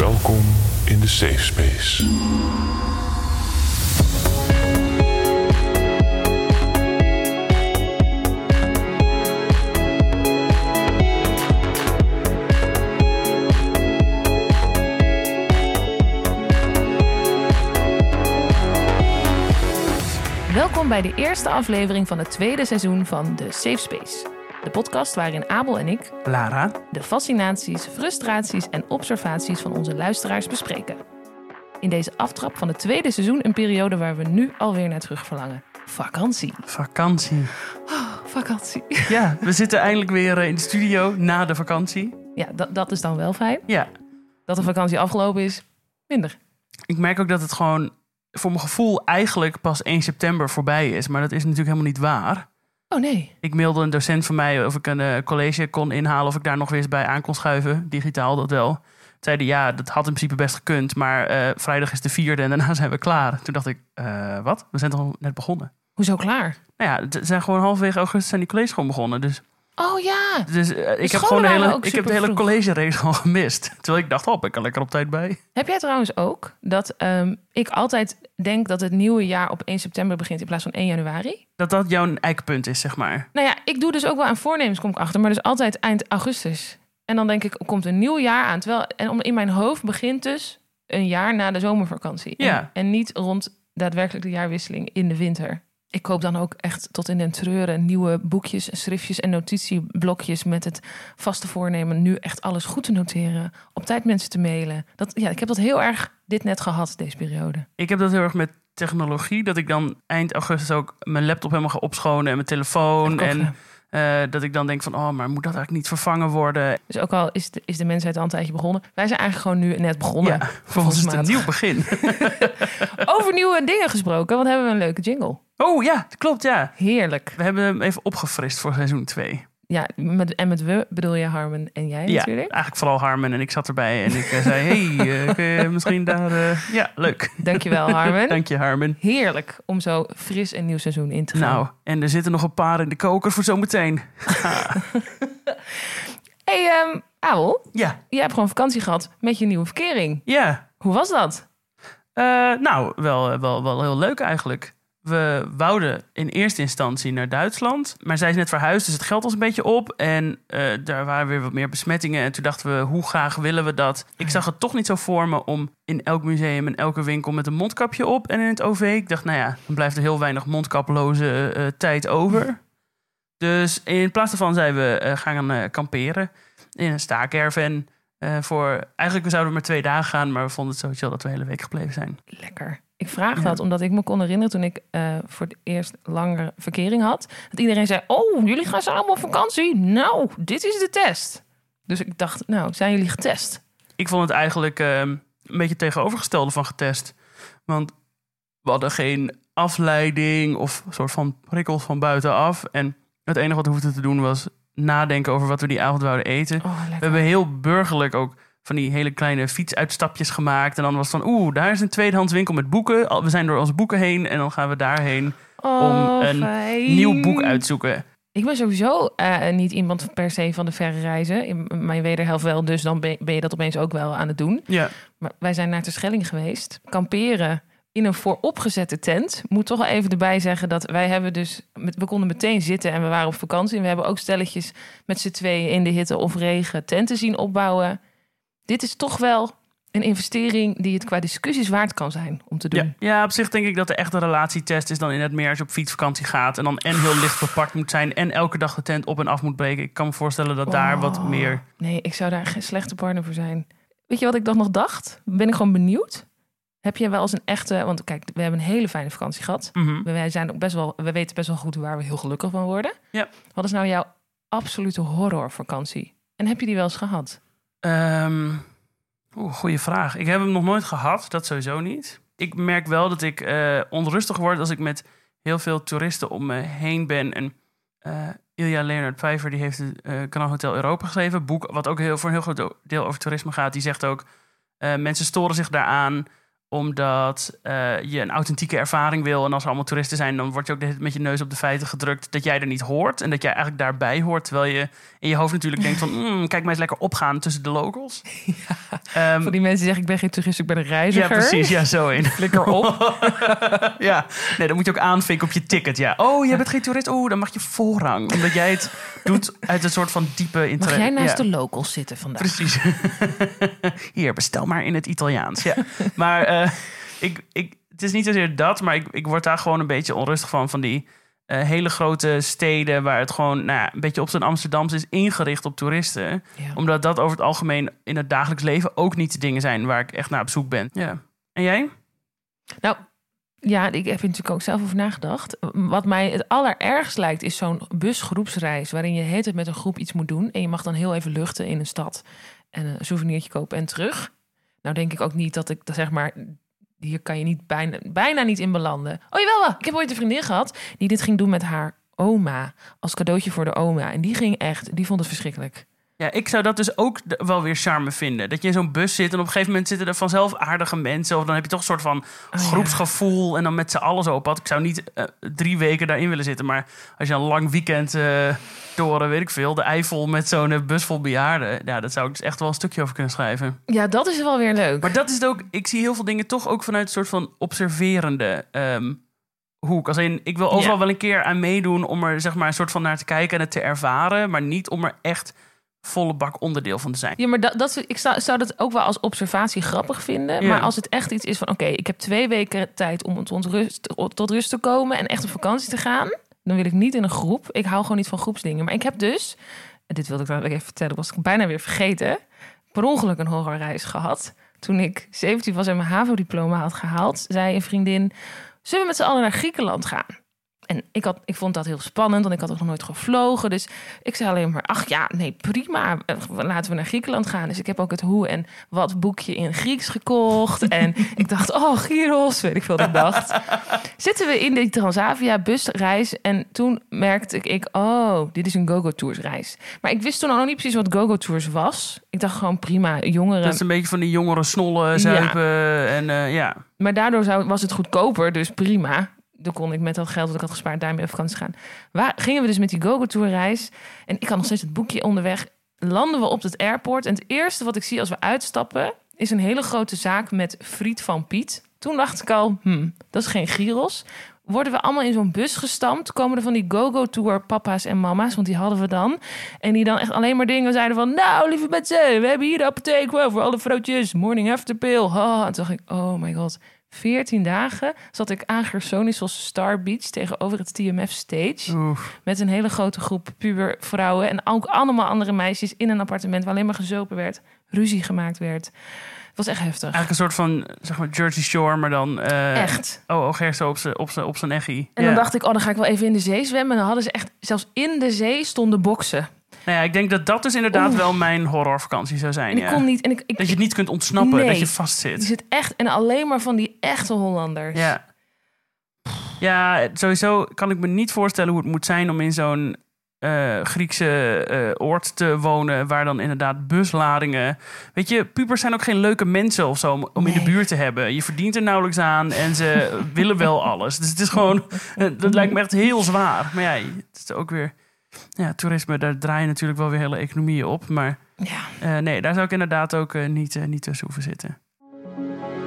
Welkom in de safe space. Welkom bij de eerste aflevering van het tweede seizoen van The Safe Space. De podcast waarin Abel en ik Lara, de fascinaties, frustraties en observaties van onze luisteraars bespreken. In deze aftrap van het tweede seizoen een periode waar we nu alweer naar terug verlangen. Vakantie. vakantie. Vakantie. Ja, we zitten eindelijk weer eh, in de studio na de vakantie. Ja, dat, dat is dan wel fijn. Ja, Dat de vakantie afgelopen is, minder. ik merk ook dat het gewoon voor mijn gevoel eigenlijk pas 1 september voorbij is. Maar dat is natuurlijk helemaal niet waar. Oh nee. Ik mailde een docent van mij of ik een eh, college kon inhalen... of ik daar nog weer eens bij aan kon schuiven. Digitaal, dat wel. Zeiden ja, dat had in principe best gekund. Maar eh, vrijdag is de vierde en daarna zijn we klaar. Toen dacht ik, eh, wat? We zijn toch net begonnen? Hoezo klaar? Nou ja, het zijn gewoon halverwege augustus zijn die colleges gewoon begonnen. Dus, Oh ja. dus eh, ik heb gewoon de hele, ik heb de hele college race gewoon gemist. Terwijl ik dacht, oh, ik kan lekker op tijd bij. Heb jij trouwens ook dat ehm, ik altijd denk dat het nieuwe jaar op 1 september begint in plaats van 1 januari? Dat dat jouw eikpunt is, zeg maar. Nou ja, ik doe dus ook wel aan voornemens, kom ik achter, maar dus altijd eind augustus. En dan denk ik, er komt een nieuw jaar aan. Terwijl en om- in mijn hoofd begint dus een jaar na de zomervakantie. En, Ja. en niet rond daadwerkelijk de jaarwisseling in de winter. Ik koop dan ook echt tot in den treuren nieuwe boekjes, schriftjes en notitieblokjes met het vaste voornemen nu echt alles goed te noteren, op tijd mensen te mailen. Dat, ja, ik heb dat heel erg dit net gehad, deze periode. Ik heb dat heel erg met technologie. Dat ik dan eind augustus ook mijn laptop helemaal ga opschonen en mijn telefoon. En eh, dat ik dan denk van, oh, maar moet dat eigenlijk niet vervangen worden? Dus ook al is de, is de mensheid al een tijdje begonnen, wij zijn eigenlijk gewoon nu net begonnen. Ja, voor ons is het een nieuw begin. Over nieuwe dingen gesproken, want hebben we een leuke jingle. Oh ja, klopt, ja. Heerlijk. We hebben hem even opgefrist voor seizoen 2. Ja, met, en met we bedoel je Harmon en jij Ja, natuurlijk. eigenlijk vooral Harmen en ik zat erbij en ik eh, zei, hey, eh, kun je misschien daar... eh, Ja, leuk. Dankjewel Harmon. Dank je, Harmen. Heerlijk om zo fris een nieuw seizoen in te gaan. Nou, en er zitten nog een paar in de koker voor zometeen. hey, Abel, Ja, jij hebt gewoon vakantie gehad met je nieuwe verkering. ja. Hoe was dat? Nou, wel, wel, wel heel leuk eigenlijk. We wouden in eerste instantie naar Duitsland. Maar zij is net verhuisd, dus het geld was een beetje op. En eh, daar waren weer wat meer besmettingen. En toen dachten we, hoe graag willen we dat? Ik zag het toch niet zo voor me om in elk museum en elke winkel met een mondkapje op. En in het OV, ik dacht, nou ja, dan blijft er heel weinig mondkaploze eh, tijd over. Dus in plaats daarvan zijn we eh, gaan eh, kamperen in een staakerven. Eh, voor, eigenlijk we zouden maar twee dagen gaan, maar we vonden het zo chill dat we de hele week gebleven zijn. Lekker. Ik vraag Ja. dat omdat ik me kon herinneren toen ik eh, voor het eerst langer verkering had. Dat iedereen zei, oh, jullie gaan samen op vakantie? Nou, dit is de test. Dus ik dacht, nou, zijn jullie getest? Ik vond het eigenlijk ehm, een beetje tegenovergestelde van getest. Want we hadden geen afleiding of soort van prikkels van buitenaf. En het enige wat we hoefden te doen was nadenken over wat we die avond wouden eten. Oh. We hebben heel burgerlijk ook van die hele kleine fietsuitstapjes gemaakt. En dan was het van, oeh, daar is een tweedehands winkel met boeken. We zijn door onze boeken heen en dan gaan we daarheen Oh, om een fijn. nieuw boek uitzoeken. Ik ben sowieso eh, niet iemand per se van de verre reizen. In mijn wederhelft wel, dus dan ben, je dat opeens ook wel aan het doen. Ja, Maar wij zijn naar Terschelling geweest. Kamperen in een vooropgezette tent. Moet toch wel even erbij zeggen dat wij hebben dus... We konden meteen zitten en we waren op vakantie. En we hebben ook stelletjes met z'n tweeën in de hitte of regen tenten zien opbouwen. Dit is toch wel een investering die het qua discussies waard kan zijn om te doen. Ja. ja, op zich denk ik dat de echte relatietest is dan in het meer als je op fietsvakantie gaat. En dan en heel licht verpakt moet zijn en elke dag de tent op en af moet breken. Ik kan me voorstellen dat daar wat Oh. meer... Nee, ik zou daar geen slechte partner voor zijn. Weet je wat ik dan nog dacht? Ben ik gewoon benieuwd. Heb je wel eens een echte... Want kijk, we hebben een hele fijne vakantie gehad. Mhm. Wij zijn ook best wel... We weten best wel goed waar we heel gelukkig van worden. Ja. Wat is nou jouw absolute horrorvakantie? En heb je die wel eens gehad? Ehm, Oeh, goede vraag. Ik heb hem nog nooit gehad, dat sowieso niet. Ik merk wel dat ik eh, onrustig word als ik met heel veel toeristen om me heen ben. En eh, Ilja Leonard Pfeiffer die heeft het Kanaal Hotel Europa geschreven. Boek wat ook heel, voor een heel groot deel over toerisme gaat. Die zegt ook, mensen storen zich daaraan omdat eh, je een authentieke ervaring wil. En als er allemaal toeristen zijn, dan word je ook met je neus op de feiten gedrukt dat jij er niet hoort. En dat jij eigenlijk daarbij hoort. Terwijl je in je hoofd natuurlijk denkt van, mm, kijk maar eens lekker opgaan tussen de locals. Ehm, Voor die mensen die zeggen, ik ben geen toerist, ik ben een reiziger. ja, precies. Ja, zo in. Flikker op. ja, nee, dan moet je ook aanvinken op je ticket. Ja. Oh, jij bent geen toerist. Oh, dan mag je voorrang. Omdat jij het doet uit een soort van diepe interesse. Mag jij naast ja. de locals zitten vandaag? Precies. Hier, bestel maar in het Italiaans. Ja. Maar eh, ik, ik, het is niet zozeer dat, maar ik, ik word daar gewoon een beetje onrustig van. Van die eh, hele grote steden waar het gewoon nou ja, een beetje op zijn Amsterdams is ingericht op toeristen. Ja. Omdat dat over het algemeen in het dagelijks leven ook niet de dingen zijn waar ik echt naar op zoek ben. Ja. En jij? Nou, ja, ik heb er natuurlijk ook zelf over nagedacht. Wat mij het allerergst lijkt, is zo'n busgroepsreis... waarin je het met een groep iets moet doen... en je mag dan heel even luchten in een stad... en een souvenirtje kopen en terug. Nou denk ik ook niet dat ik, dat zeg maar... hier kan je niet bijna, bijna niet in belanden. Oh jawel, wel. ik heb ooit een vriendin gehad... die dit ging doen met haar oma... als cadeautje voor de oma. En die ging echt, die vond het verschrikkelijk. Ja, ik zou dat dus ook wel weer charme vinden. Dat je in zo'n bus zit en op een gegeven moment zitten er vanzelf aardige mensen. Of dan heb je toch een soort van Oh, ja. groepsgevoel en dan met z'n allen zo op pad. Ik zou niet eh, drie weken daarin willen zitten. Maar als je een lang weekend eh, door, weet ik veel, de Eifel met zo'n eh, bus vol bejaarden. Ja, dat zou ik dus echt wel een stukje over kunnen schrijven. Ja, dat is wel weer leuk. Maar dat is het ook, ik zie heel veel dingen toch ook vanuit een soort van observerende ehm, hoek. Als in, ik wil overal Ja. wel een keer aan meedoen om er zeg maar een soort van naar te kijken en het te ervaren. Maar niet om er echt volle bak onderdeel van te zijn. Ja, maar dat, dat, ik zou, zou dat ook wel als observatie grappig vinden. Ja. Maar als het echt iets is van... oké, ik heb twee weken tijd om tot rust, tot rust te komen... en echt op vakantie te gaan... dan wil ik niet in een groep. Ik hou gewoon niet van groepsdingen. Maar ik heb dus... en dit wilde ik wel even vertellen... was ik bijna weer vergeten... per ongeluk een horrorreis gehad. Toen ik 17 was en mijn HAVO-diploma had gehaald... zei een vriendin... zullen we met z'n allen naar Griekenland gaan? En ik, had, ik vond dat heel spannend, want ik had ook nog nooit gevlogen. Dus ik zei alleen maar, ach ja, nee, prima. Eh, Laten we naar Griekenland gaan. Dus ik heb ook het hoe en wat boekje in Grieks gekocht. En ik dacht, oh, Gyros, weet ik veel ik dacht. Zitten we in die Transavia busreis. En toen merkte ik, oh, dit is een Go-Go Tours reis. Maar ik wist toen nog niet precies wat Go-Go Tours was. Ik dacht gewoon, prima, jongeren. Dat is een beetje van die jongeren snollen, zuipen en eh, ja. Maar daardoor zou, was het goedkoper, dus prima. Dan kon ik met dat geld dat ik had gespaard daarmee op vakantie gaan. Waar gingen we dus met die Go-Go Tour reis. En ik had nog steeds het boekje onderweg. Landen we op het airport. En het eerste wat ik zie als we uitstappen... is een hele grote zaak met friet van Piet. Toen dacht ik al, hmm, dat is geen gyros. Worden we allemaal in zo'n bus gestampt? Komen er van die Go-Go Tour papa's en mama's? Want die hadden we dan. En die dan echt alleen maar dingen zeiden van... Nou, lieve mensen, we hebben hier de apotheek wel voor alle vrouwtjes. Morning after pill. Oh, en toen dacht ik, oh my god... 14 dagen zat ik aan Gersonisos Star Beach tegenover het TMF Stage. Oef. Met een hele grote groep puber vrouwen. En ook allemaal andere meisjes in een appartement waar alleen maar gezopen werd. Ruzie gemaakt werd. Het was echt heftig. Eigenlijk een soort van, zeg maar, Jersey Shore, maar dan... eh, Echt. Oh, oh Gerso op zijn op z'n- op zijn echi. En dan dacht ik, oh, dan ga ik wel even in de zee zwemmen. En dan hadden ze echt, zelfs in de zee stonden boksen. Nou ja, ik denk dat dat dus inderdaad wel mijn horrorvakantie zou zijn. En ik ja. kon niet. En ik, ik, Dat je het niet kunt ontsnappen, Nee. dat je vastzit. zit echt. En alleen maar van die echte Hollanders. Ja. Ja, sowieso kan ik me niet voorstellen hoe het moet zijn om in zo'n eh, Griekse eh, oord te wonen, waar dan inderdaad busladingen. Weet je, pubers zijn ook geen leuke mensen of zo om, om in de buurt te hebben. Je verdient er nauwelijks aan en ze willen wel alles. Dus het is gewoon, dat lijkt me echt heel zwaar. Maar ja, het is ook weer, ja, toerisme, daar draaien natuurlijk wel weer hele economieën op. Maar Ja. eh, nee, daar zou ik inderdaad ook eh, niet, eh, niet tussen hoeven zitten.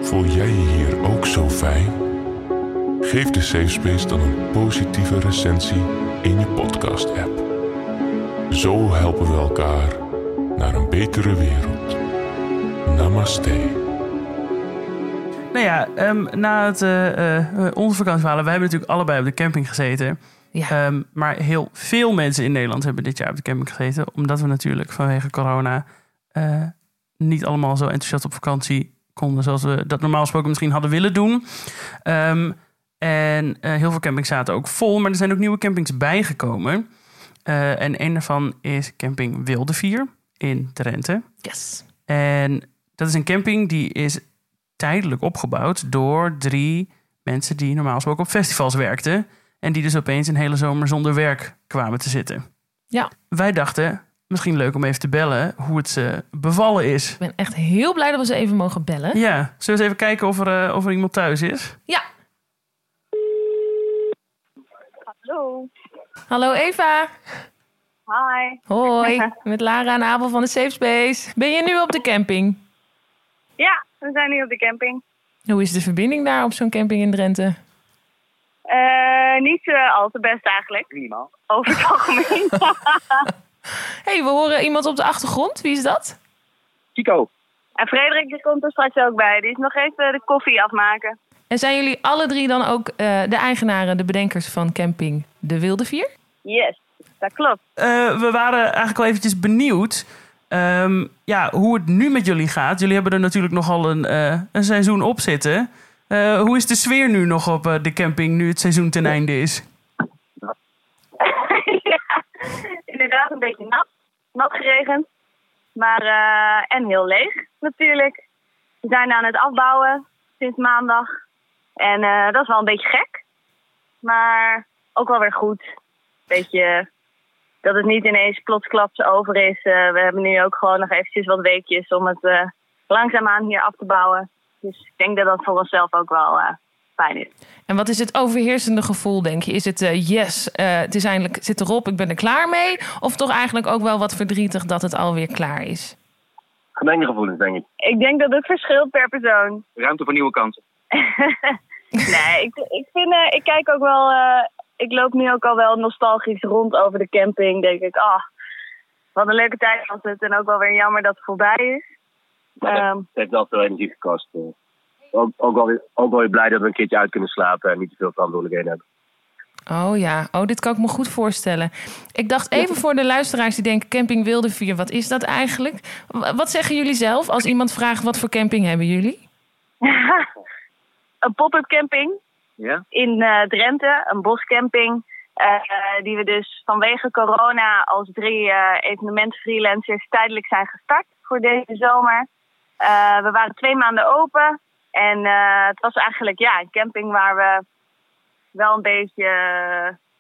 Voel jij je hier ook zo fijn? Geef de Safe Space dan een positieve recensie in je podcast-app. Zo helpen we elkaar naar een betere wereld. Namaste. Nou ja, ehm, na het, eh, eh, onze vakantieverhalen, wij hebben natuurlijk allebei op de camping gezeten. Ja. Ehm, maar heel veel mensen in Nederland hebben dit jaar op de camping gezeten. Omdat we natuurlijk vanwege corona eh, niet allemaal zo enthousiast op vakantie konden. Zoals we dat normaal gesproken misschien hadden willen doen. Ehm, en eh, heel veel campings zaten ook vol. Maar er zijn ook nieuwe campings bijgekomen. Eh, en een daarvan is camping Wildevier in Drenthe. Yes. En dat is een camping die is tijdelijk opgebouwd door drie mensen die normaal gesproken op festivals werkten. En die dus opeens een hele zomer zonder werk kwamen te zitten. Ja. Wij dachten, Misschien leuk om even te bellen hoe het ze bevallen is. Ik ben echt heel blij dat we ze even mogen bellen. Ja, zullen we eens even kijken of er, eh, of er iemand thuis is? Ja. Hallo. Hallo Eva. Hi. Hoi, met Lara en Abel van de Safe Space. Ben je nu op de camping? Ja, we zijn nu op de camping. Hoe is de verbinding daar op zo'n camping in Drenthe? Eh, niet eh, al te best eigenlijk. Minimaal. Over het algemeen. hey, we horen iemand op de achtergrond. Wie is dat? Chico. en Frederik die komt er straks ook bij. Die is nog even de koffie afmaken. En zijn jullie alle drie dan ook eh, de eigenaren, de bedenkers van camping De Wilde Vier? Yes, dat klopt. Eh, we waren eigenlijk al eventjes benieuwd ehm, ja, hoe het nu met jullie gaat. Jullie hebben er natuurlijk nogal een, eh, een seizoen op zitten. Eh, hoe is de sfeer nu nog op eh, de camping nu het seizoen ten einde is? ja, inderdaad een beetje nat. Nat geregend. Maar, eh, en heel leeg natuurlijk. We zijn aan het afbouwen sinds maandag. En dat is wel een beetje gek. Maar ook wel weer goed. Beetje dat het niet ineens plotsklaps over is. We hebben nu ook gewoon nog eventjes wat weekjes om het langzaamaan hier af te bouwen. Dus ik denk dat dat voor onszelf ook wel eh, fijn is. En wat is het overheersende gevoel, denk je? Is het eh, yes, eh, het is eindelijk, zit erop, ik ben er klaar mee? Of toch eigenlijk ook wel wat verdrietig dat het alweer klaar is? Gemengde gevoelens, denk ik. Ik denk dat het verschilt per persoon. Ruimte voor nieuwe kansen. nee, ik, ik, vind, eh, ik kijk ook wel. eh, ik loop nu ook al wel nostalgisch rond over de camping. Denk ik, ah, wat een leuke tijd was het. En ook wel weer jammer dat het voorbij is. Ehm, Het heeft wel veel energie gekost. eh. Ook, ook, wel weer, ook wel weer blij dat we een keertje uit kunnen slapen en niet te veel verantwoordelijkheden hebben. Oh ja, oh, dit kan ik me goed voorstellen. Ik dacht even voor de luisteraars die denken: Camping Wilde Vier, wat is dat eigenlijk? Wat zeggen jullie zelf als iemand vraagt: wat voor camping hebben jullie? een pop-up camping Ja? in eh, Drenthe, een boscamping. eh, die we dus vanwege corona als drie eh evenementfreelancers tijdelijk zijn gestart voor deze zomer. Eh, we waren twee maanden open en eh, het was eigenlijk ja, een camping waar we wel een beetje.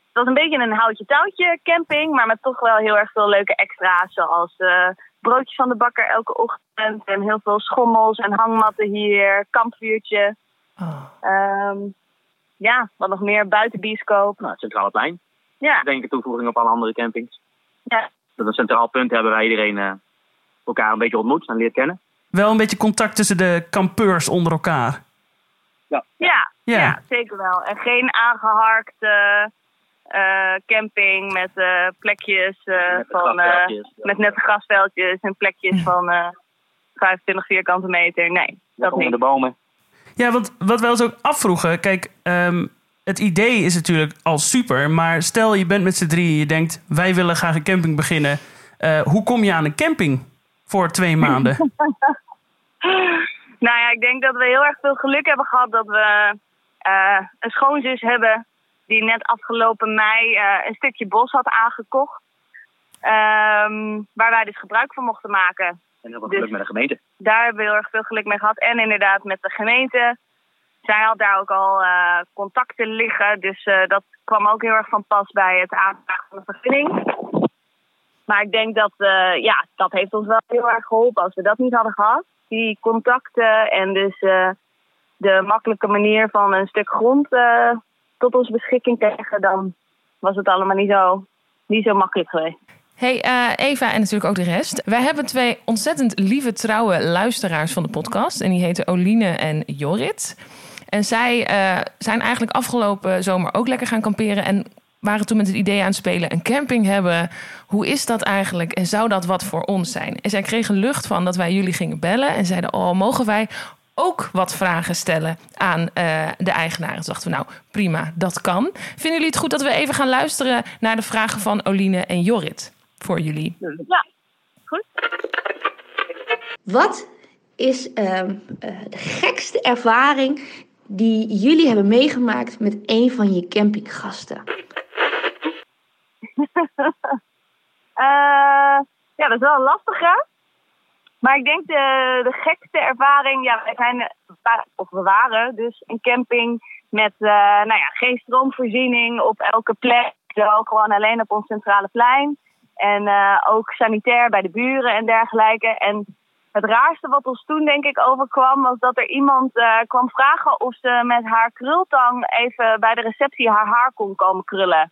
Het was een beetje een houtje-touwtje camping, maar met toch wel heel erg veel leuke extra's. Zoals eh, broodjes van de bakker elke ochtend en heel veel schommels en hangmatten hier, kampvuurtje. Oh. Ehm, ja, wat nog meer, buitenbioscoop. Nou, het Centrale Plein. Ja, Ik denk een toevoeging op alle andere campings. ja. Dat een centraal punt hebben waar iedereen eh, elkaar een beetje ontmoet en leert kennen. Wel een beetje contact tussen de kampeurs onder elkaar. Ja, Ja. ja. zeker wel. En geen aangeharkte eh, camping met eh, plekjes eh, Met van eh, met nette grasveldjes en plekjes van eh 25 vierkante meter. Nee, dat onder niet. de bomen. Ja, want wat wij ons ook afvroegen, kijk, ehm, het idee is natuurlijk al super, maar stel je bent met z'n drieën, je denkt, wij willen graag een camping beginnen. Eh, hoe kom je aan een camping voor twee maanden? Nou ja, ik denk dat we heel erg veel geluk hebben gehad dat we eh, een schoonzus hebben die net afgelopen mei eh, een stukje bos had aangekocht. Ehm, waar wij dus gebruik van mochten maken. En heel veel Dus- geluk met de gemeente. Daar hebben we heel erg veel geluk mee gehad. En inderdaad met de gemeente. Zij had daar ook al eh, contacten liggen. Dus eh, dat kwam ook heel erg van pas bij het aanvragen van de vergunning. Maar ik denk dat eh, ja, dat heeft ons wel heel erg geholpen. Als we dat niet hadden gehad, die contacten en dus eh, de makkelijke manier van een stuk grond eh, tot onze beschikking krijgen, dan was het allemaal niet zo, niet zo makkelijk geweest. Hey Eva en natuurlijk ook de rest. Wij hebben twee ontzettend lieve, trouwe luisteraars van de podcast. En die heten Oline en Jorrit. En zij zijn eigenlijk afgelopen zomer ook lekker gaan kamperen. En waren toen met het idee aan het spelen een camping hebben. Hoe is dat eigenlijk? En zou dat wat voor ons zijn? En zij kregen lucht van dat wij jullie gingen bellen. En zeiden, oh, mogen wij ook wat vragen stellen aan eh, de eigenaren? Toen dachten we, nou prima, dat kan. Vinden jullie het goed dat we even gaan luisteren naar de vragen van Oline en Jorrit? Voor jullie. Wat is ehm, eh, de gekste ervaring die jullie hebben meegemaakt met een van je campinggasten? Eh, ja, dat is wel een lastige. Maar ik denk de, de gekste ervaring, ja, wij zijn, of we waren dus een camping met eh, nou ja, geen stroomvoorziening op elke plek. Wel gewoon alleen op ons centrale plein. En eh, ook sanitair bij de buren en dergelijke. En het raarste wat ons toen denk ik overkwam was dat er iemand eh, kwam vragen of ze met haar krultang even bij de receptie haar haar kon komen krullen.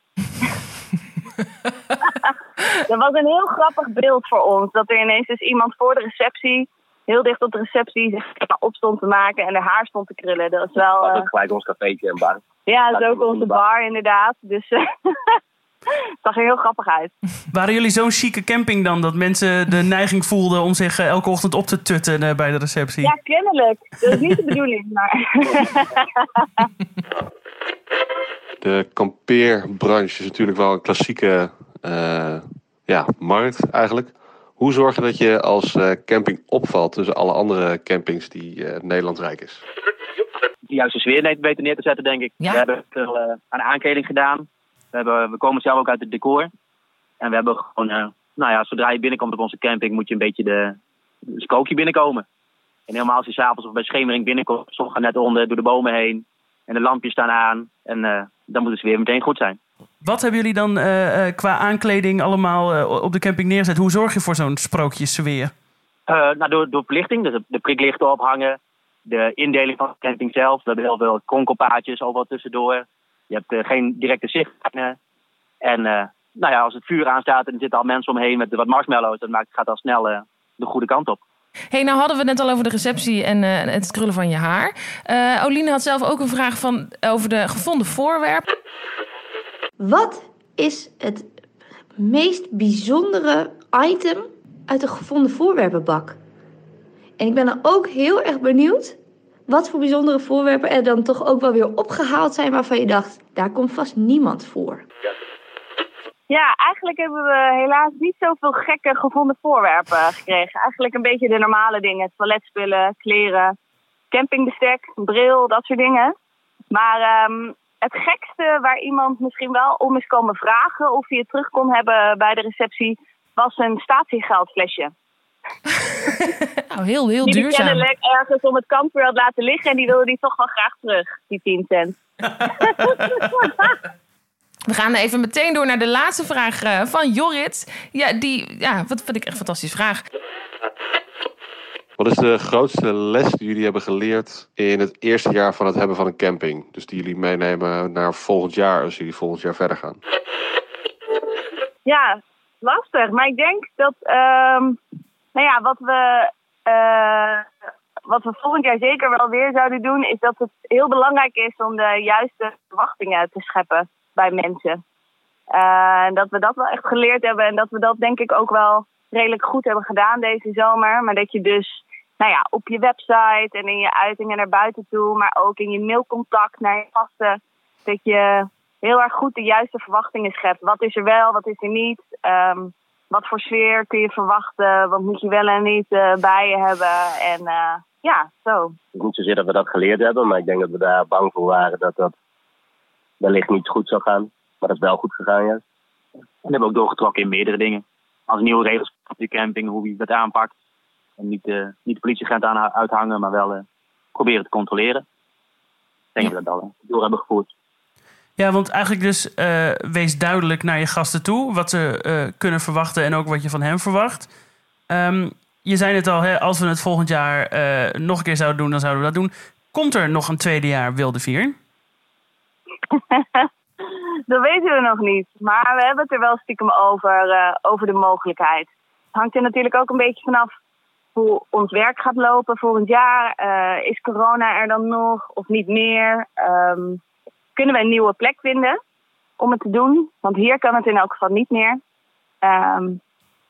dat was een heel grappig beeld voor ons. Dat er ineens dus iemand voor de receptie, heel dicht op de receptie, zich op stond te maken en haar haar stond te krullen. Dat is wel. Dat eh, is gelijk ons cafeetje en bar. ja, dat is ook onze bar inderdaad. Dus eh, het zag er heel grappig uit. Waren jullie zo'n chique camping dan dat mensen de neiging voelden om zich eh, elke ochtend op te tutten eh, bij de receptie? Ja, kennelijk. Dat is niet de bedoeling. Maar De kampeerbranche is natuurlijk wel een klassieke eh, ja, markt eigenlijk. Hoe zorgen dat je als eh, camping opvalt tussen alle andere campings die eh, Nederland rijk is? de juiste sfeer weten neer te zetten, denk ik. Ja. We hebben veel eh, aan aankleding gedaan. We, hebben, we komen zelf ook uit het decor. En we hebben gewoon, eh, nou ja, zodra je binnenkomt op onze camping, moet je een beetje de, het spookje binnenkomen. En helemaal als je s'avonds of bij schemering binnenkomt, de zon gaat net onder, door de bomen heen. En de lampjes staan aan. En eh, dan moet de sfeer meteen goed zijn. Wat hebben jullie dan eh, qua aankleding allemaal op de camping neergezet? Hoe zorg je voor zo'n sprookjessfeer? Eh, nou, door, door verlichting, dus de priklichten ophangen. De indeling van de camping zelf. We hebben heel veel kronkelpaadjes overal tussendoor. Je hebt eh, geen directe zichtlijnen. En eh, nou ja, als het vuur aanstaat en er zitten al mensen omheen met wat marshmallows, dan maakt, gaat al snel eh, de goede kant op. hey, nou hadden we het net al over de receptie en eh, het krullen van je haar. Eh Oline had zelf ook een vraag van, over de gevonden voorwerpen. Wat is het meest bijzondere item uit de gevonden voorwerpenbak? En ik ben dan ook heel erg benieuwd wat voor bijzondere voorwerpen er dan toch ook wel weer opgehaald zijn waarvan je dacht, daar komt vast niemand voor. ja, eigenlijk hebben we helaas niet zoveel gekke gevonden voorwerpen gekregen. Eigenlijk een beetje de normale dingen. Toiletspullen, kleren, campingbestek, bril, dat soort dingen. Maar ehm, het gekste waar iemand misschien wel om is komen vragen of hij het terug kon hebben bij de receptie, was een statiegeldflesje. Nou, heel, heel Die duurzaam. kennelijk ergens om het kampvuur had laten liggen en die wilde die toch wel graag terug, die 10 cent. We gaan even meteen door naar de laatste vraag eh, van Jorrit. Ja, die, ja, wat vind ik echt een fantastische vraag. Wat is de grootste les die jullie hebben geleerd in het eerste jaar van het hebben van een camping? Dus die jullie meenemen naar volgend jaar als jullie volgend jaar verder gaan. Ja, lastig. Maar ik denk dat, ehm, nou ja, wat we, eh, wat we volgend jaar zeker wel weer zouden doen, is dat het heel belangrijk is om de juiste verwachtingen te scheppen bij mensen. Eh, En dat we dat wel echt geleerd hebben en dat we dat denk ik ook wel redelijk goed hebben gedaan deze zomer. Maar dat je dus, nou ja, op je website en in je uitingen naar buiten toe, maar ook in je mailcontact naar je gasten, dat je heel erg goed de juiste verwachtingen schept. Wat is er wel, wat is er niet? Ehm, wat voor sfeer kun je verwachten? Wat moet je wel en niet eh, bij je hebben? En eh, ja, zo. Het is niet zozeer dat we dat geleerd hebben, maar ik denk dat we daar bang voor waren dat dat wellicht niet goed zou gaan. Maar dat is wel goed gegaan, juist. En we hebben ook doorgetrokken in meerdere dingen. Als nieuwe regels op de camping, hoe je dat aanpakt. En niet, eh, niet de politieagent aan uithangen, maar wel eh, proberen te controleren. Ik denk dat we dat al door hebben gevoerd. Ja, want eigenlijk dus eh, wees duidelijk naar je gasten toe wat ze eh, kunnen verwachten en ook wat je van hen verwacht. Ehm, je zei het al, hè, als we het volgend jaar eh, nog een keer zouden doen, dan zouden we dat doen. Komt er nog een tweede jaar Wilde Vier? dat weten we nog niet. Maar we hebben het er wel stiekem over, over de mogelijkheid. Het hangt er natuurlijk ook een beetje vanaf hoe ons werk gaat lopen volgend jaar. Is corona er dan nog of niet meer? Ehm, kunnen we een nieuwe plek vinden om het te doen? Want hier kan het in elk geval niet meer. Ehm,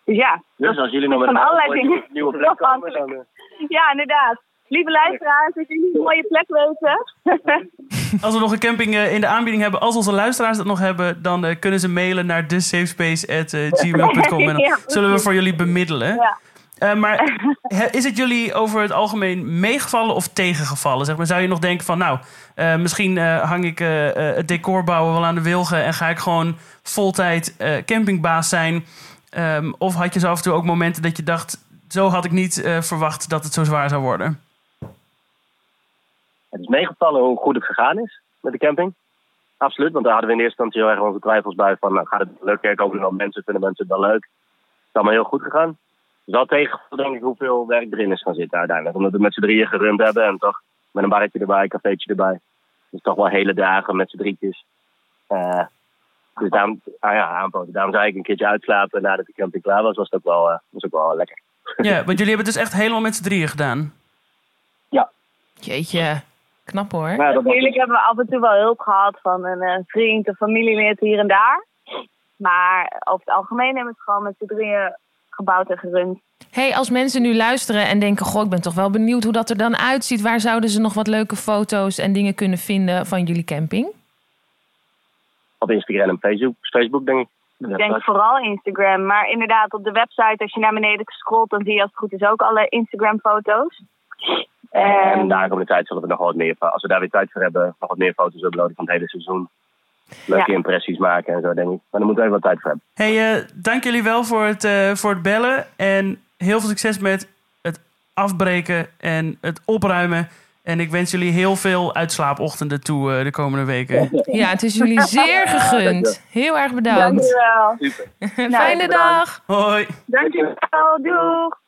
dus ja, Dus als jullie nog met van een allerlei dingen nieuwe plek komen, dan... eh, ja, inderdaad. Lieve luisteraars, als jullie een mooie plek weten. Als we nog een camping eh, in de aanbieding hebben, als onze luisteraars dat nog hebben, dan eh, kunnen ze mailen naar thesafespace.gmail.com en dan zullen we voor jullie bemiddelen. Ja. Eh, maar is het jullie over het algemeen meegevallen of tegengevallen? Zeg maar, zou je nog denken van, nou, eh, misschien eh, hang ik het decor bouwen wel aan de wilgen en ga ik gewoon voltijd campingbaas zijn? Ehm, of had je zo af en toe ook momenten dat je dacht, zo had ik niet verwacht dat het zo zwaar zou worden? Het is meegevallen hoe goed het gegaan is met de camping. Absoluut, want daar hadden we in eerste instantie heel erg onze twijfels bij. Van, nou, gaat het lukken? Komen er wel mensen? Vinden mensen het wel leuk? Het is allemaal heel goed gegaan. Het is wel tegengevallen, denk ik, hoeveel werk erin is gaan zitten uiteindelijk. Omdat we met z'n drieën gerund hebben en toch met een barretje erbij, een cafeetje erbij. Dus toch wel hele dagen met z'n drietjes. Eh, dus daarom, ah ja, aanpoten. Daarom zei ik een keertje uitslapen nadat de camping klaar was. Was het ook wel, eh, was ook wel lekker. Ja, want jullie hebben het dus echt helemaal met z'n drieën gedaan. Jeetje, knap hoor. Ja, dat Natuurlijk hebben we af en toe wel hulp gehad van een eh, vriend of familielid hier en daar. Maar over het algemeen hebben we het gewoon met z'n drieën gebouwd en gerund. Hey, als mensen nu luisteren en denken: Goh, ik ben toch wel benieuwd hoe dat er dan uitziet. Waar zouden ze nog wat leuke foto's en dingen kunnen vinden van jullie camping? op Instagram en Facebook, Facebook denk ik. Ik denk vooral Instagram. Maar inderdaad, op de website, als je naar beneden scrolt, dan zie je als het goed is ook alle Instagram-foto's. En daar komende tijd zullen we nog wat meer, als we daar weer tijd voor hebben, nog wat meer foto's uploaden van het hele seizoen. Leuke Ja. impressies maken en zo, denk ik. Maar daar moeten we even wat tijd voor hebben. Hey, eh, dank jullie wel voor het, eh, voor het bellen. En heel veel succes met het afbreken en het opruimen. En ik wens jullie heel veel uitslaapochtenden toe eh, de komende weken. Ja, het is jullie zeer gegund. Heel erg bedankt. Dankjewel. Fijne dag. Hoi. Dankjewel. Doeg.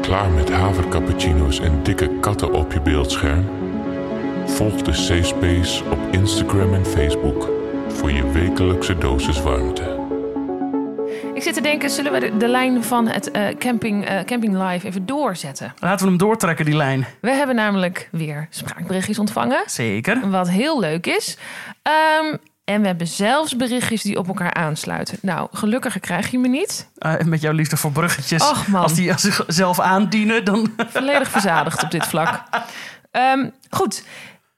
Klaar met havercappuccino's en dikke katten op je beeldscherm? Volg de Safe Space op Instagram en Facebook voor je wekelijkse dosis warmte. Ik zit te denken, zullen we de, de lijn van het eh, camping, eh, camping Live even doorzetten? Laten we hem doortrekken, die lijn. We hebben namelijk weer spraakberichtjes ontvangen. Zeker. Wat heel leuk is. Ehm, en we hebben zelfs berichtjes die op elkaar aansluiten. Nou, gelukkig krijg je me niet. Eh, met jouw liefde voor bruggetjes. Och, man. Als die zichzelf aandienen, dan... Volledig verzadigd op dit vlak. Ehm, goed,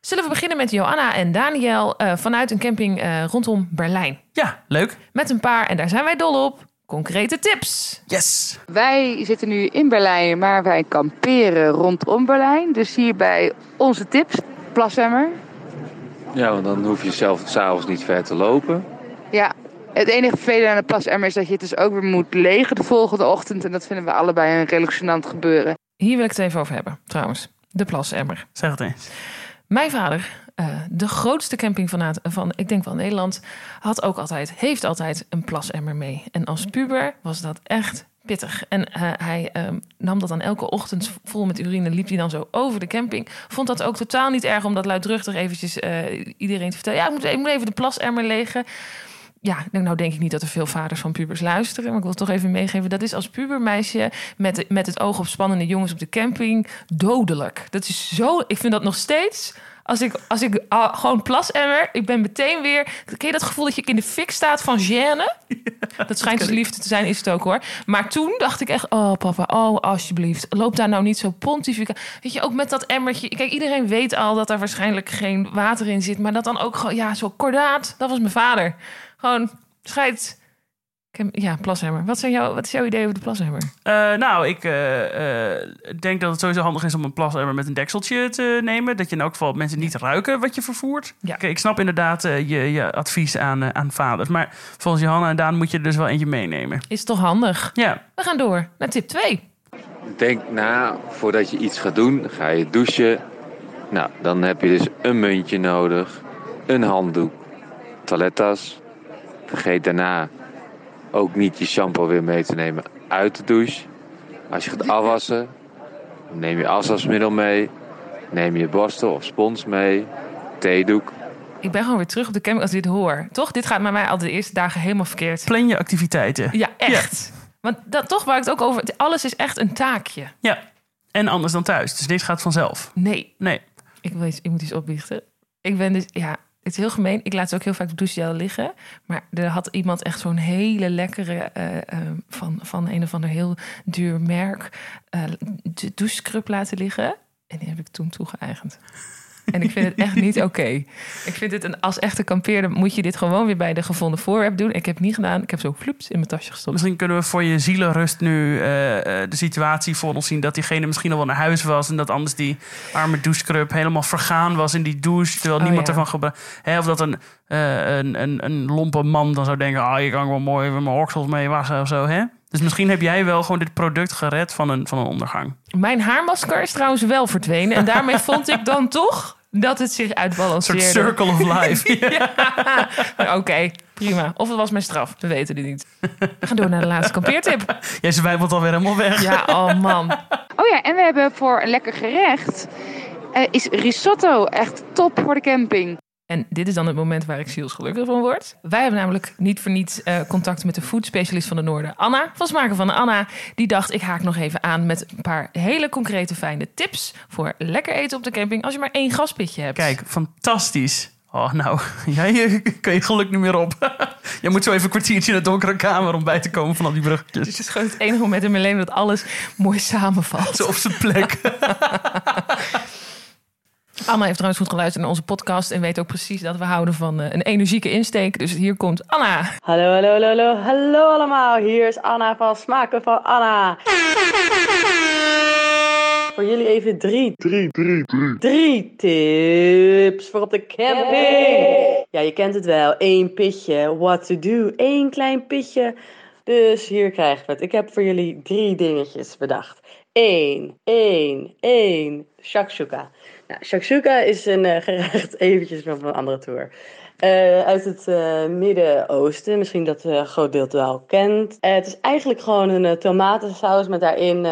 zullen we beginnen met Joanna en Daniel eh, vanuit een camping eh, rondom Berlijn. Ja, leuk. Met een paar, en daar zijn wij dol op, concrete tips. Yes. Wij zitten nu in Berlijn, maar wij kamperen rondom Berlijn. Dus hierbij onze tips. Plasemmer. Ja, want dan hoef je zelf s'avonds niet ver te lopen. Ja, het enige vervelende aan de plasemmer is dat je het dus ook weer moet legen de volgende ochtend. En dat vinden we allebei een redelijk gebeuren. Hier wil ik het even over hebben, trouwens. De plasemmer. Zeg het eens. Mijn vader, eh, de grootste camping van, van, ik denk wel Nederland, had ook altijd, heeft altijd een plasemmer mee. En als puber was dat echt pittig. En eh, hij ehm, nam dat dan elke ochtend vol met urine, liep hij dan zo over de camping. Vond dat ook totaal niet erg om dat luidruchtig eventjes eh, iedereen te vertellen. Ja, ik moet, ik moet even de plasemmer legen. Ja, nou denk ik niet dat er veel vaders van pubers luisteren. Maar ik wil het toch even meegeven. Dat is als pubermeisje met, met het oog op spannende jongens op de camping dodelijk. Dat is zo... Ik vind dat nog steeds... Als ik, als ik ah, gewoon plasemmer, ik ben meteen weer... Ken je dat gevoel dat je in de fik staat van gêne? dat schijnt dus liefde te zijn, is het ook hoor. Maar toen dacht ik echt, oh papa, oh alsjeblieft. Loop daar nou niet zo pontificaal. Weet je, ook met dat emmertje. Kijk, iedereen weet al dat daar waarschijnlijk geen water in zit. Maar dat dan ook gewoon, ja, zo kordaat. Dat was mijn vader. Gewoon, scheid. Ja, plasemmer. Wat, zijn jouw, wat is jouw idee over de plasemmer? Uh, nou, ik uh, uh, denk dat het sowieso handig is om een plasemmer met een dekseltje te nemen. Dat je in elk geval mensen niet ruiken wat je vervoert. Ja. Kijk, ik snap inderdaad je, je advies aan, aan vaders. Maar volgens Johanna en Daan moet je er dus wel eentje meenemen. Is toch handig? Ja. We gaan door naar tip 2. Denk na voordat je iets gaat doen. Ga je douchen. Nou, dan heb je dus een muntje nodig. Een handdoek. Toilettas. Vergeet daarna ook niet je shampoo weer mee te nemen uit de douche. Als je gaat afwassen, neem je afwasmiddel mee. Neem je borstel of spons mee. Theedoek. Ik ben gewoon weer terug op de camping als ik dit hoor. Toch? Dit gaat bij mij al de eerste dagen helemaal verkeerd. Plan je activiteiten. Ja, echt. Ja. Want dat, toch waar ik het ook over... Alles is echt een taakje. Ja. En anders dan thuis. Dus dit gaat vanzelf. Nee. Nee. Ik, weet, ik moet iets opbiechten. Ik ben dus... Ja, het is heel gemeen. Ik laat ze ook heel vaak op douchegel liggen. Maar er had iemand echt zo'n hele lekkere... Uh, uh, van, van een of ander heel duur merk... Uh, douchescrub laten liggen. En die heb ik toen toegeëigend. En ik vind het echt niet oké. Okay. Ik vind het een, als echte kampeerder moet je dit gewoon weer bij de gevonden voorwerp doen. Ik heb het niet gedaan. Ik heb zo vloeps in mijn tasje gestopt. Misschien kunnen we voor je zielenrust nu uh, de situatie voor ons zien dat diegene misschien al wel naar huis was en dat anders die arme douchescrub helemaal vergaan was in die douche terwijl oh, niemand ja. ervan gebruikt. Of dat een, uh, een, een, een lompe man dan zou denken: ah, je kan wel mooi met mijn oksels mee wassen of zo, hè? Dus misschien heb jij wel gewoon dit product gered van een, van een ondergang. Mijn haarmasker is trouwens wel verdwenen. En daarmee vond ik dan toch dat het zich Een uitbalanceerde. soort circle of life. Ja. Maar Oké, prima. Of het was mijn straf, we weten het niet. We gaan door naar de laatste kampeertip. Jij zwijbelt alweer helemaal weg. Ja, oh man. Oh ja, en we hebben voor een lekker gerecht... eh, is risotto echt top voor de camping. En dit is dan het moment waar ik zielsgelukkig van word. Wij hebben namelijk niet voor niets eh, contact met de foodspecialist van de Noorden, Anna. Van Smaken van Anna. Die dacht, ik haak nog even aan met een paar hele concrete fijne tips... voor lekker eten op de camping als je maar één gaspitje hebt. Kijk, fantastisch. Oh, nou, jij eh, kan je geluk niet meer op. jij moet zo even een kwartiertje in de donkere kamer om bij te komen van al die bruggetjes. Het is gewoon het enige moment in mijn leven dat alles mooi samenvalt. Zo op zijn plek. Anna heeft trouwens goed geluisterd naar onze podcast... en weet ook precies dat we houden van eh, een energieke insteek. Dus hier komt Anna. Hallo, hallo, hallo, hallo, hallo allemaal. Hier is Anna van Smaken van Anna. Voor jullie even drie, drie, drie, drie, drie tips voor op de camping. Ja, je kent het wel. Eén pitje, what to do. Eén klein pitje. Dus hier krijgen we het. Ik heb voor jullie drie dingetjes bedacht. Eén, één, één. Shakshuka. Nou, shakshuka is een eh, gerecht eventjes van een andere tour. Eh, uit het eh, Midden-Oosten. Misschien dat een groot deel wel kent. Het is eigenlijk gewoon een tomatensaus met daarin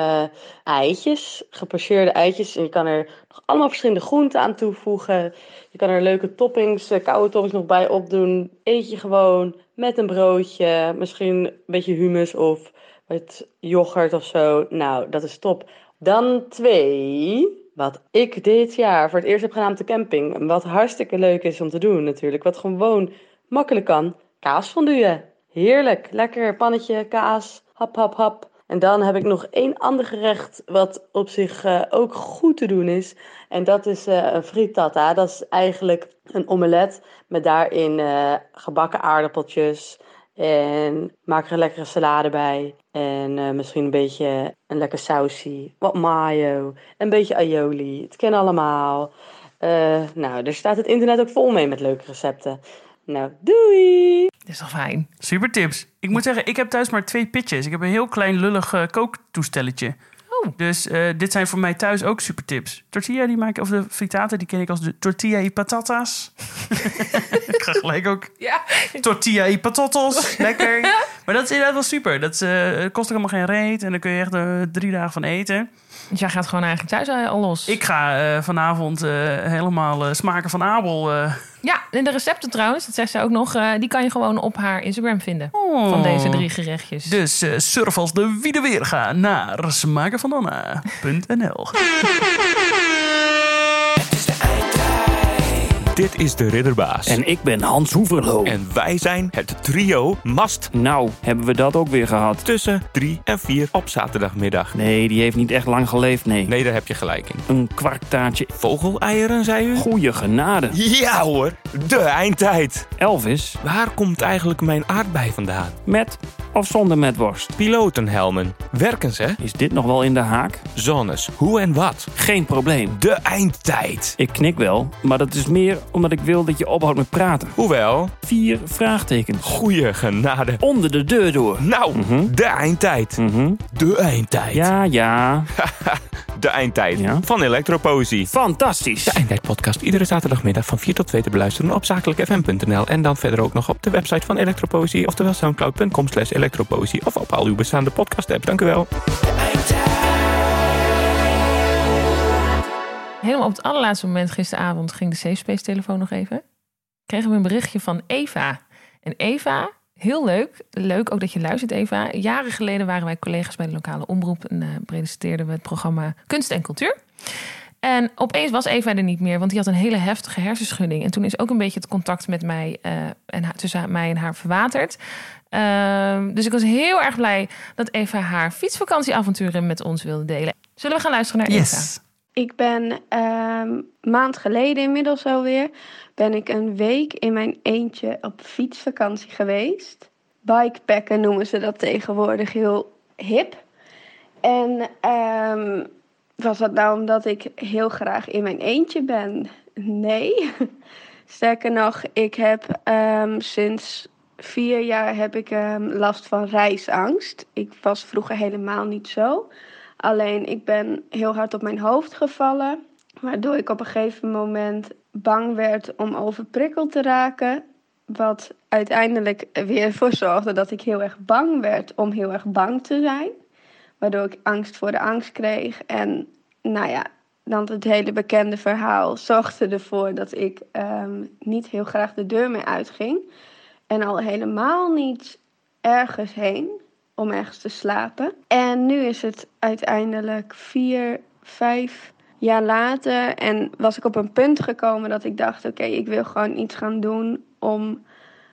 eitjes. Gepocheerde eitjes. En je kan er nog allemaal verschillende groenten aan toevoegen. Je kan er leuke toppings, koude toppings nog bij opdoen. Eet je gewoon met een broodje. Misschien een beetje hummus of met yoghurt of zo. Nou, dat is top. Dan twee. Wat ik dit jaar voor het eerst heb gedaan op de camping. Wat hartstikke leuk is om te doen natuurlijk. Wat gewoon makkelijk kan. Kaasfondue. Heerlijk. Lekker pannetje, kaas. Hap, hap, hap. En dan heb ik nog één ander gerecht wat op zich eh, ook goed te doen is. En dat is eh, een frittata. Dat is eigenlijk een omelet met daarin eh, gebakken aardappeltjes. En maak er een lekkere salade bij. En eh, misschien een beetje een lekker sausie. Wat mayo. Een beetje aioli. Het kennen allemaal. Eh, nou, er staat het internet ook vol mee met leuke recepten. Nou, doei! Dat is toch fijn? Super tips. Ik moet zeggen, ik heb thuis maar twee pitjes. Ik heb een heel klein lullig eh, kooktoestelletje. Oh. Dus eh, dit zijn voor mij thuis ook super tips. Tortilla die maak ik, of de frittata, die ken ik als de tortilla y patatas. ik ga gelijk ook Ja. tortilla y patatas. Lekker. Maar dat is inderdaad wel super. Dat eh, kost ook allemaal geen reet. En daar kun je echt eh, drie dagen van eten. Dus jij gaat gewoon eigenlijk thuis al los. Ik ga vanavond helemaal smaken van Abel. Ja, en de recepten trouwens, dat zegt ze ook nog... eh, die kan je gewoon op haar Instagram vinden. Oh. Van deze drie gerechtjes. Dus eh, surf als de wie de weer gaan naar smakenvananna.nl. Dit is de Ridderbaas. En ik ben Hans Hoeverlo. En wij zijn het trio Mast. Nou, hebben we dat ook weer gehad? Tussen 3 en 4 op zaterdagmiddag. Nee, die heeft niet echt lang geleefd, nee. Nee, daar heb je gelijk in. Een kwarktaartje. Vogeleieren, zei u? Goeie genade. Ja hoor, de eindtijd. Elvis, Waar komt eigenlijk mijn aardbei vandaan? met of zonder met worst? Pilotenhelmen. Werken ze? Is dit nog wel in de haak? Zones. Hoe en wat? Geen probleem. De eindtijd. Ik knik wel, maar dat is meer omdat ik wil dat je ophoudt met praten. Hoewel, Vier vraagtekens. goeie genade. Onder de deur door. Nou, de eindtijd. Mhm. De eindtijd. Ja, ja. De eindtijd Ja. van Elektropoëzie. Fantastisch. De Eindtijd podcast iedere zaterdagmiddag van 4 tot 2 te beluisteren op zakelijkfm.nl en dan verder ook nog op de website van Elektropoëzie, oftewel soundcloud.com slash elektropoëzie of op al uw bestaande podcast apps. Dank u wel. Helemaal op het allerlaatste moment gisteravond ging de Safe Space telefoon nog even. Kregen we een berichtje van Eva. En Eva, heel leuk. Leuk ook dat je luistert, Eva. Jaren geleden waren wij collega's bij de lokale omroep en eh, presenteerden we het programma Kunst en Cultuur. En opeens was Eva er niet meer, want die had een hele heftige hersenschudding. En toen is ook een beetje het contact met mij eh, en haar, tussen mij en haar verwaterd. Ehm, dus ik was heel erg blij dat Eva haar fietsvakantieavonturen met ons wilde delen. Zullen we gaan luisteren naar Eva? Yes. Ik ben ehm maand geleden inmiddels alweer, ben ik een week in mijn eentje op fietsvakantie geweest. Bikepacken noemen ze dat tegenwoordig heel hip. En ehm, was dat nou omdat ik heel graag in mijn eentje ben? Nee. Sterker nog, ik heb ehm, sinds vier jaar heb ik ehm, last van reisangst. Ik was vroeger helemaal niet zo. Alleen ik ben heel hard op mijn hoofd gevallen. Waardoor ik op een gegeven moment bang werd om overprikkeld te raken. Wat uiteindelijk weer ervoor zorgde dat ik heel erg bang werd om heel erg bang te zijn. Waardoor ik angst voor de angst kreeg. En nou ja, dan het hele bekende verhaal zorgde ervoor dat ik ehm, niet heel graag de deur meer uitging. En al helemaal niet ergens heen om ergens te slapen. En nu is het uiteindelijk vier, vijf jaar later. En was ik op een punt gekomen dat ik dacht: oké, ik wil gewoon iets gaan doen om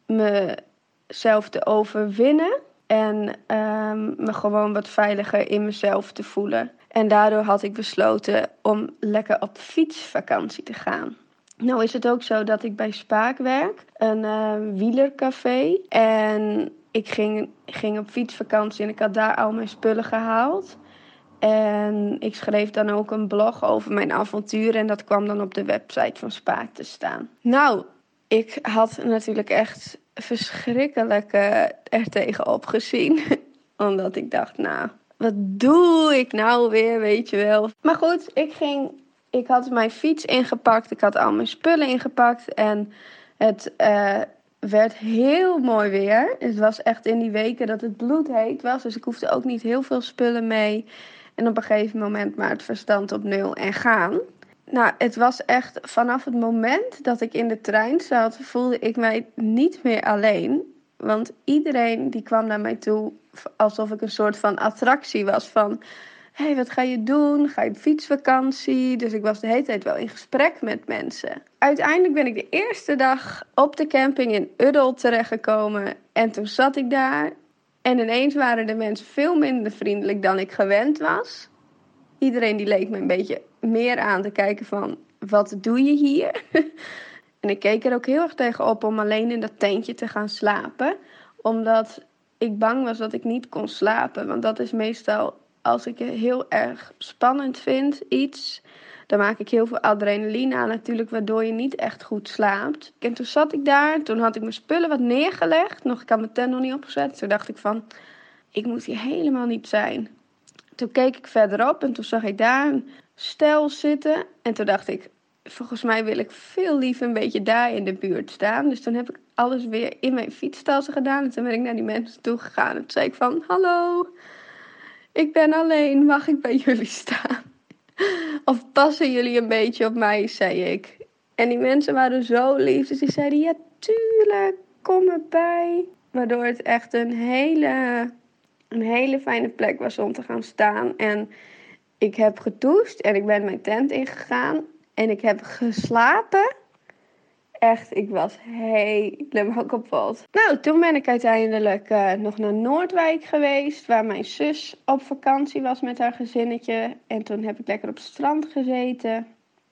mezelf te overwinnen. En ehm, me gewoon wat veiliger in mezelf te voelen. En daardoor had ik besloten om lekker op fietsvakantie te gaan. Nou is het ook zo dat ik bij Spaak werk, een uh, wielercafé. En ik ging, ging op fietsvakantie en ik had daar al mijn spullen gehaald. En ik schreef dan ook een blog over mijn avontuur en dat kwam dan op de website van Spaak te staan. Nou, ik had natuurlijk echt verschrikkelijk er tegenop gezien. Omdat ik dacht, nou, wat doe ik nou weer, weet je wel. Maar goed, ik ging, ik had mijn fiets ingepakt, ik had al mijn spullen ingepakt en het uh, werd heel mooi weer. Het was echt in die weken dat het bloedheet was, dus ik hoefde ook niet heel veel spullen mee. En op een gegeven moment maar het verstand op nul en gaan. Nou, het was echt vanaf het moment dat ik in de trein zat, voelde ik mij niet meer alleen. Want iedereen die kwam naar mij toe alsof ik een soort van attractie was van... Hé, hey, wat ga je doen? Ga je op fietsvakantie? Dus ik was de hele tijd wel in gesprek met mensen. Uiteindelijk ben ik de eerste dag op de camping in Uddel terechtgekomen. En toen zat ik daar. En ineens waren de mensen veel minder vriendelijk dan ik gewend was. Iedereen die leek me een beetje meer aan te kijken van... Wat doe je hier? en ik keek er ook heel erg tegen op om alleen in dat tentje te gaan slapen. Omdat ik bang was dat ik niet kon slapen. Want dat is meestal als ik het heel erg spannend vind, iets. Dan maak ik heel veel adrenaline aan natuurlijk, waardoor je niet echt goed slaapt. En toen zat ik daar, toen had ik mijn spullen wat neergelegd. Nog, ik had mijn tent nog niet opgezet. Toen dacht ik van, ik moet hier helemaal niet zijn. Toen keek ik verderop en toen zag ik daar stel zitten. En toen dacht ik, volgens mij wil ik veel liever een beetje daar in de buurt staan. Dus toen heb ik alles weer in mijn fietstas gedaan. En toen ben ik naar die mensen toe gegaan. En toen zei ik van, hallo, ik ben alleen, mag ik bij jullie staan? Of passen jullie een beetje op mij, zei ik. En die mensen waren zo lief. Dus die zeiden, ja tuurlijk, kom erbij. Waardoor het echt een hele, een hele fijne plek was om te gaan staan. En ik heb gedoucht en ik ben mijn tent ingegaan. En ik heb geslapen. Echt, ik was helemaal kapot. Nou, toen ben ik uiteindelijk uh, nog naar Noordwijk geweest, waar mijn zus op vakantie was met haar gezinnetje. En toen heb ik lekker op het strand gezeten.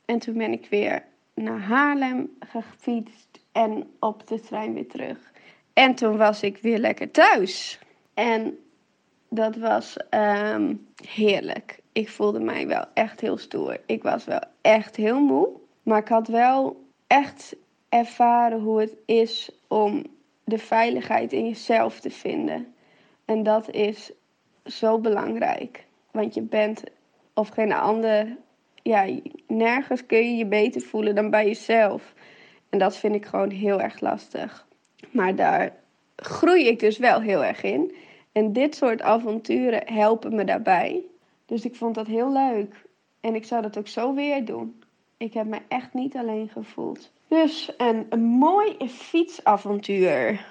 En toen ben ik weer naar Haarlem gefietst en op de trein weer terug. En toen was ik weer lekker thuis. En dat was um, heerlijk. Ik voelde mij wel echt heel stoer. Ik was wel echt heel moe. Maar ik had wel echt ervaren hoe het is om de veiligheid in jezelf te vinden. En dat is zo belangrijk. Want je bent, of geen ander, ja, nergens kun je je beter voelen dan bij jezelf. En dat vind ik gewoon heel erg lastig. Maar daar groei ik dus wel heel erg in. En dit soort avonturen helpen me daarbij. Dus ik vond dat heel leuk. En ik zou dat ook zo weer doen. Ik heb me echt niet alleen gevoeld. Dus een, een mooi fietsavontuur.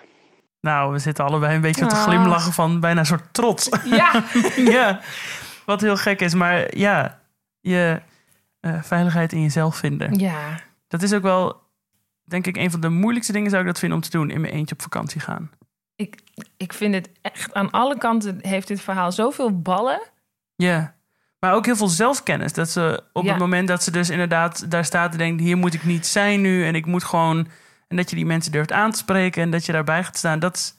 Nou, we zitten allebei een beetje te glimlachen van bijna een soort trots. Ja. ja. Wat heel gek is. Maar ja, je uh, veiligheid in jezelf vinden. Ja. Dat is ook wel, denk ik, een van de moeilijkste dingen zou ik dat vinden om te doen. In mijn eentje op vakantie gaan. Ik, ik vind het echt aan alle kanten heeft dit verhaal zoveel ballen. Ja. Maar ook heel veel zelfkennis. Dat ze op Ja. het moment dat ze dus inderdaad daar staat en denkt... hier moet ik niet zijn nu en ik moet gewoon... en dat je die mensen durft aan te spreken en dat je daarbij gaat staan. Dat is,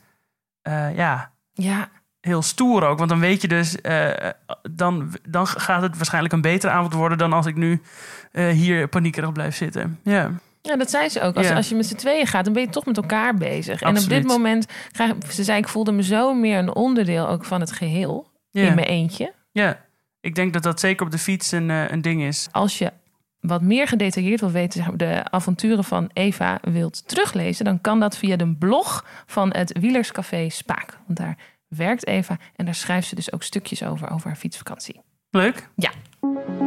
eh, ja, Ja. heel stoer ook. Want dan weet je dus... eh, dan, dan gaat het waarschijnlijk een betere avond worden... dan als ik nu eh, hier paniekerig blijf zitten. Ja. Ja, dat zei ze ook. Als, als je met z'n tweeën gaat, dan ben je toch met elkaar bezig. En op dit moment, ze zei, ik voelde me zo meer een onderdeel ook van het geheel. In mijn eentje. Ja, ik denk dat dat zeker op de fiets een, eh, een ding is. Als je wat meer gedetailleerd wil weten, de avonturen van Eva wilt teruglezen, dan kan dat via de blog van het Wielerscafé Spaak. Want daar werkt Eva en daar schrijft ze dus ook stukjes over, over haar fietsvakantie. Leuk. Ja.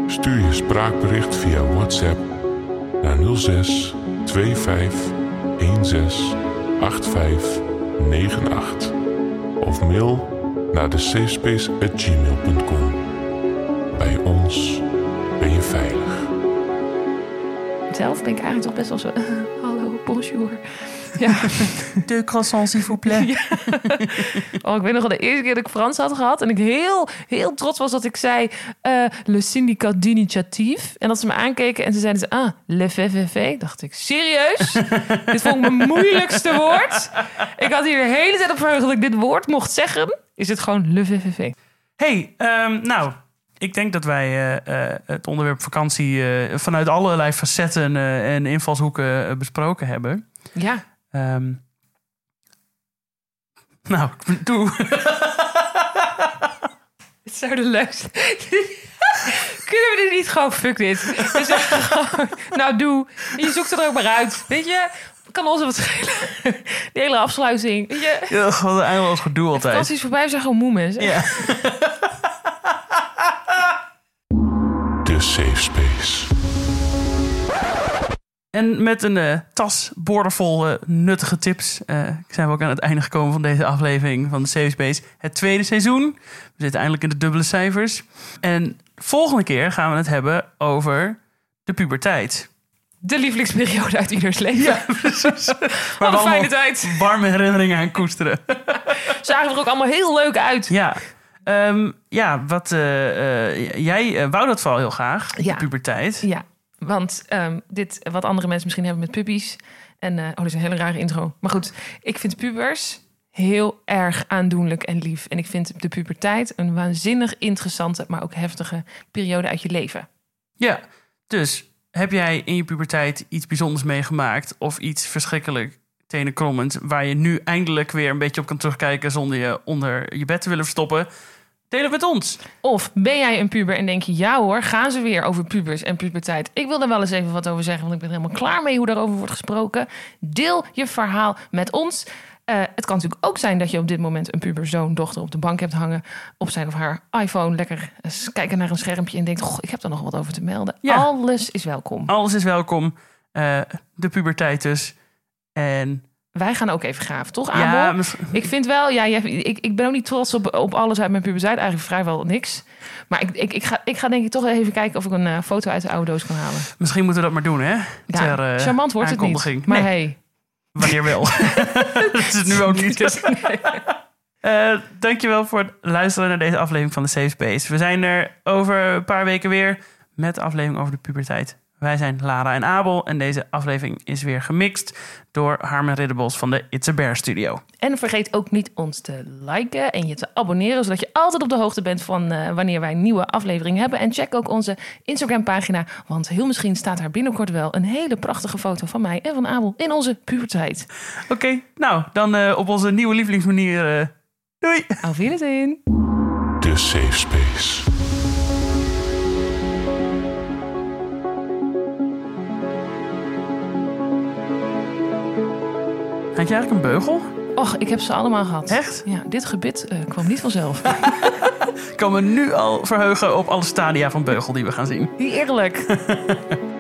Stuur je spraakbericht via WhatsApp naar 06 25 16 85 98 of mail naar de safespace@gmail.com. Bij ons ben je veilig. Zelf ben ik eigenlijk toch best wel zo. Hallo, bonjour. Ja. De croissant, s'il vous plaît. Ja. Oh, ik weet nog wel de eerste keer dat ik Frans had gehad. En ik heel, heel trots was dat ik zei... eh, le syndicat d'initiatief. En dat ze me aankeken en ze zeiden... Ze, ah, le VVV. Dacht ik, serieus? dit vond ik mijn moeilijkste woord. Ik had hier de hele tijd op verheugd dat ik dit woord mocht zeggen. Is het gewoon le VVV. hey, ehm, nou, ik denk dat wij eh, eh, het onderwerp vakantie vanuit allerlei facetten en invalshoeken besproken hebben. Ja. Ehm, nou, doe. Het zou de leukste... Kunnen we dit niet gewoon... Fuck dit. We zeggen gewoon, nou, doe. Je zoekt er ook maar uit. Weet je? Kan ons wat schelen. Die hele afsluiting. Weet je? Ja, wat een eindeloos gedoe altijd. Vakanties voorbij, we zijn gewoon moe mensen. Ja. De Safe Space. En met een eh, tas boordevol eh, nuttige tips eh, zijn we ook aan het einde gekomen van deze aflevering van de Safe Space. Het tweede seizoen. We zitten eindelijk in de dubbele cijfers. En volgende keer gaan we het hebben over de puberteit. De lievelingsperiode uit ieders leven. Ja, precies. Wat een fijne tijd. Warme herinneringen aan koesteren. Zagen er ook allemaal heel leuk uit. Ja. Ehm, ja, wat jij wou dat vooral heel graag, Ja. de puberteit. Ja, want ehm, dit, wat andere mensen misschien hebben met puppies. En, eh, oh, dit is een hele rare intro. Maar goed, ik vind pubers heel erg aandoenlijk en lief. En ik vind de puberteit een waanzinnig interessante, maar ook heftige periode uit je leven. Ja, dus heb jij in je puberteit iets bijzonders meegemaakt of iets verschrikkelijk tenenkrommend waar je nu eindelijk weer een beetje op kan terugkijken zonder je onder je bed te willen verstoppen? Deel het met ons. Of ben jij een puber en denk je, ja hoor, gaan ze weer over pubers en puberteit. Ik wil er wel eens even wat over zeggen, want ik ben er helemaal klaar mee hoe daarover wordt gesproken. Deel je verhaal met ons. Eh, het kan natuurlijk ook zijn dat je op dit moment een puberzoon, dochter op de bank hebt hangen. Op zijn of haar iPhone lekker eens kijken naar een schermpje en denkt, goh, ik heb er nog wat over te melden. Ja. Alles is welkom. Alles is welkom. Eh, de puberteit dus. En Wij gaan ook even graven, toch Abel? ja, Ik vind wel, ja, jij- ik, ik ben ook niet trots op, op alles uit mijn puberteit. Eigenlijk vrijwel niks. Maar ik, ik, ik, ga, ik ga denk ik toch even kijken of ik een eh, foto uit de oude doos kan halen. misschien moeten we dat maar doen, hè? Ja, Ter, eh, charmant wordt het niet. Maar Nee, hey, wanneer wel. dat is het nu ook niet. Eh, dankjewel voor het luisteren naar deze aflevering van de Safe Space. We zijn er over een paar weken weer met de aflevering over de puberteit. Wij zijn Lara en Abel en deze aflevering is weer gemixt door Harmen Ridderbos van de It's a Bear Studio. En vergeet ook niet ons te liken en je te abonneren, zodat je altijd op de hoogte bent van eh, wanneer wij nieuwe afleveringen hebben. En check ook onze Instagram-pagina, want heel misschien staat daar binnenkort wel een hele prachtige foto van mij en van Abel in onze puberteit. Oké, nou dan eh, op onze nieuwe lievelingsmanier. eh, doei! Auf Wiedersehen! De Safe Space. Had je eigenlijk een beugel? Och, ik heb ze allemaal gehad. Echt? Ja, dit gebit eh, kwam niet vanzelf. Ik kan me nu al verheugen op alle stadia van beugel die we gaan zien. Heerlijk.